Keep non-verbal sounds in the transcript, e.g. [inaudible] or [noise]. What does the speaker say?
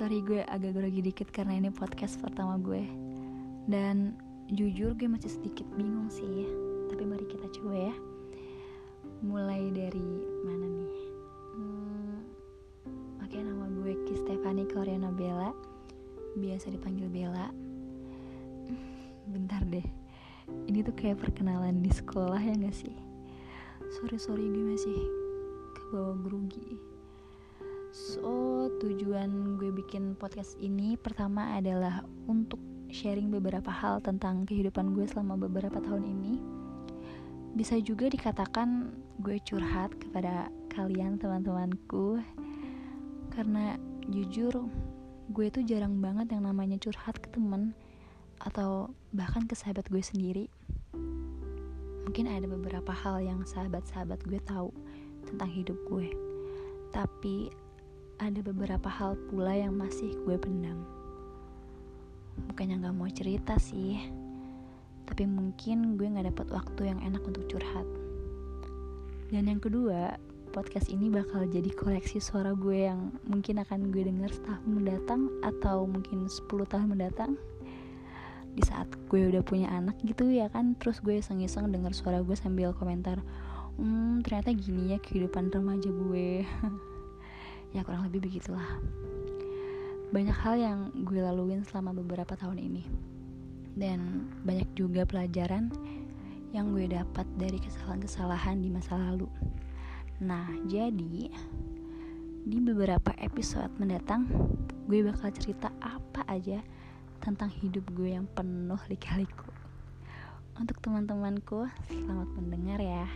Sorry gue agak grogi dikit karena ini podcast pertama gue. Dan jujur gue masih sedikit bingung sih Tapi mari kita coba ya. Mulai dari mana nih? Hmm, Oke nama gue Ki Stefani Koreana Bella. Biasa dipanggil Bella. [laughs] Bentar deh. Ini tuh kayak perkenalan di sekolah ya gak sih? Sorry-sorry gue masih kebawa grogi So, tujuan gue bikin podcast ini pertama adalah untuk sharing beberapa hal tentang kehidupan gue selama beberapa tahun ini. Bisa juga dikatakan gue curhat kepada kalian teman-temanku karena jujur gue tuh jarang banget yang namanya curhat ke temen atau bahkan ke sahabat gue sendiri. Mungkin ada beberapa hal yang sahabat-sahabat gue tahu tentang hidup gue. Tapi ada beberapa hal pula yang masih gue pendam. Bukannya gak mau cerita sih, tapi mungkin gue gak dapat waktu yang enak untuk curhat. Dan yang kedua, podcast ini bakal jadi koleksi suara gue yang mungkin akan gue denger setahun mendatang atau mungkin 10 tahun mendatang. Di saat gue udah punya anak gitu ya kan, terus gue iseng-iseng denger suara gue sambil komentar, hmm ternyata gini ya kehidupan remaja gue. [laughs] ya kurang lebih begitulah. Banyak hal yang gue laluin selama beberapa tahun ini. Dan banyak juga pelajaran yang gue dapat dari kesalahan-kesalahan di masa lalu. Nah jadi di beberapa episode mendatang gue bakal cerita apa aja tentang hidup gue yang penuh lika-liku. Untuk teman-temanku selamat mendengar ya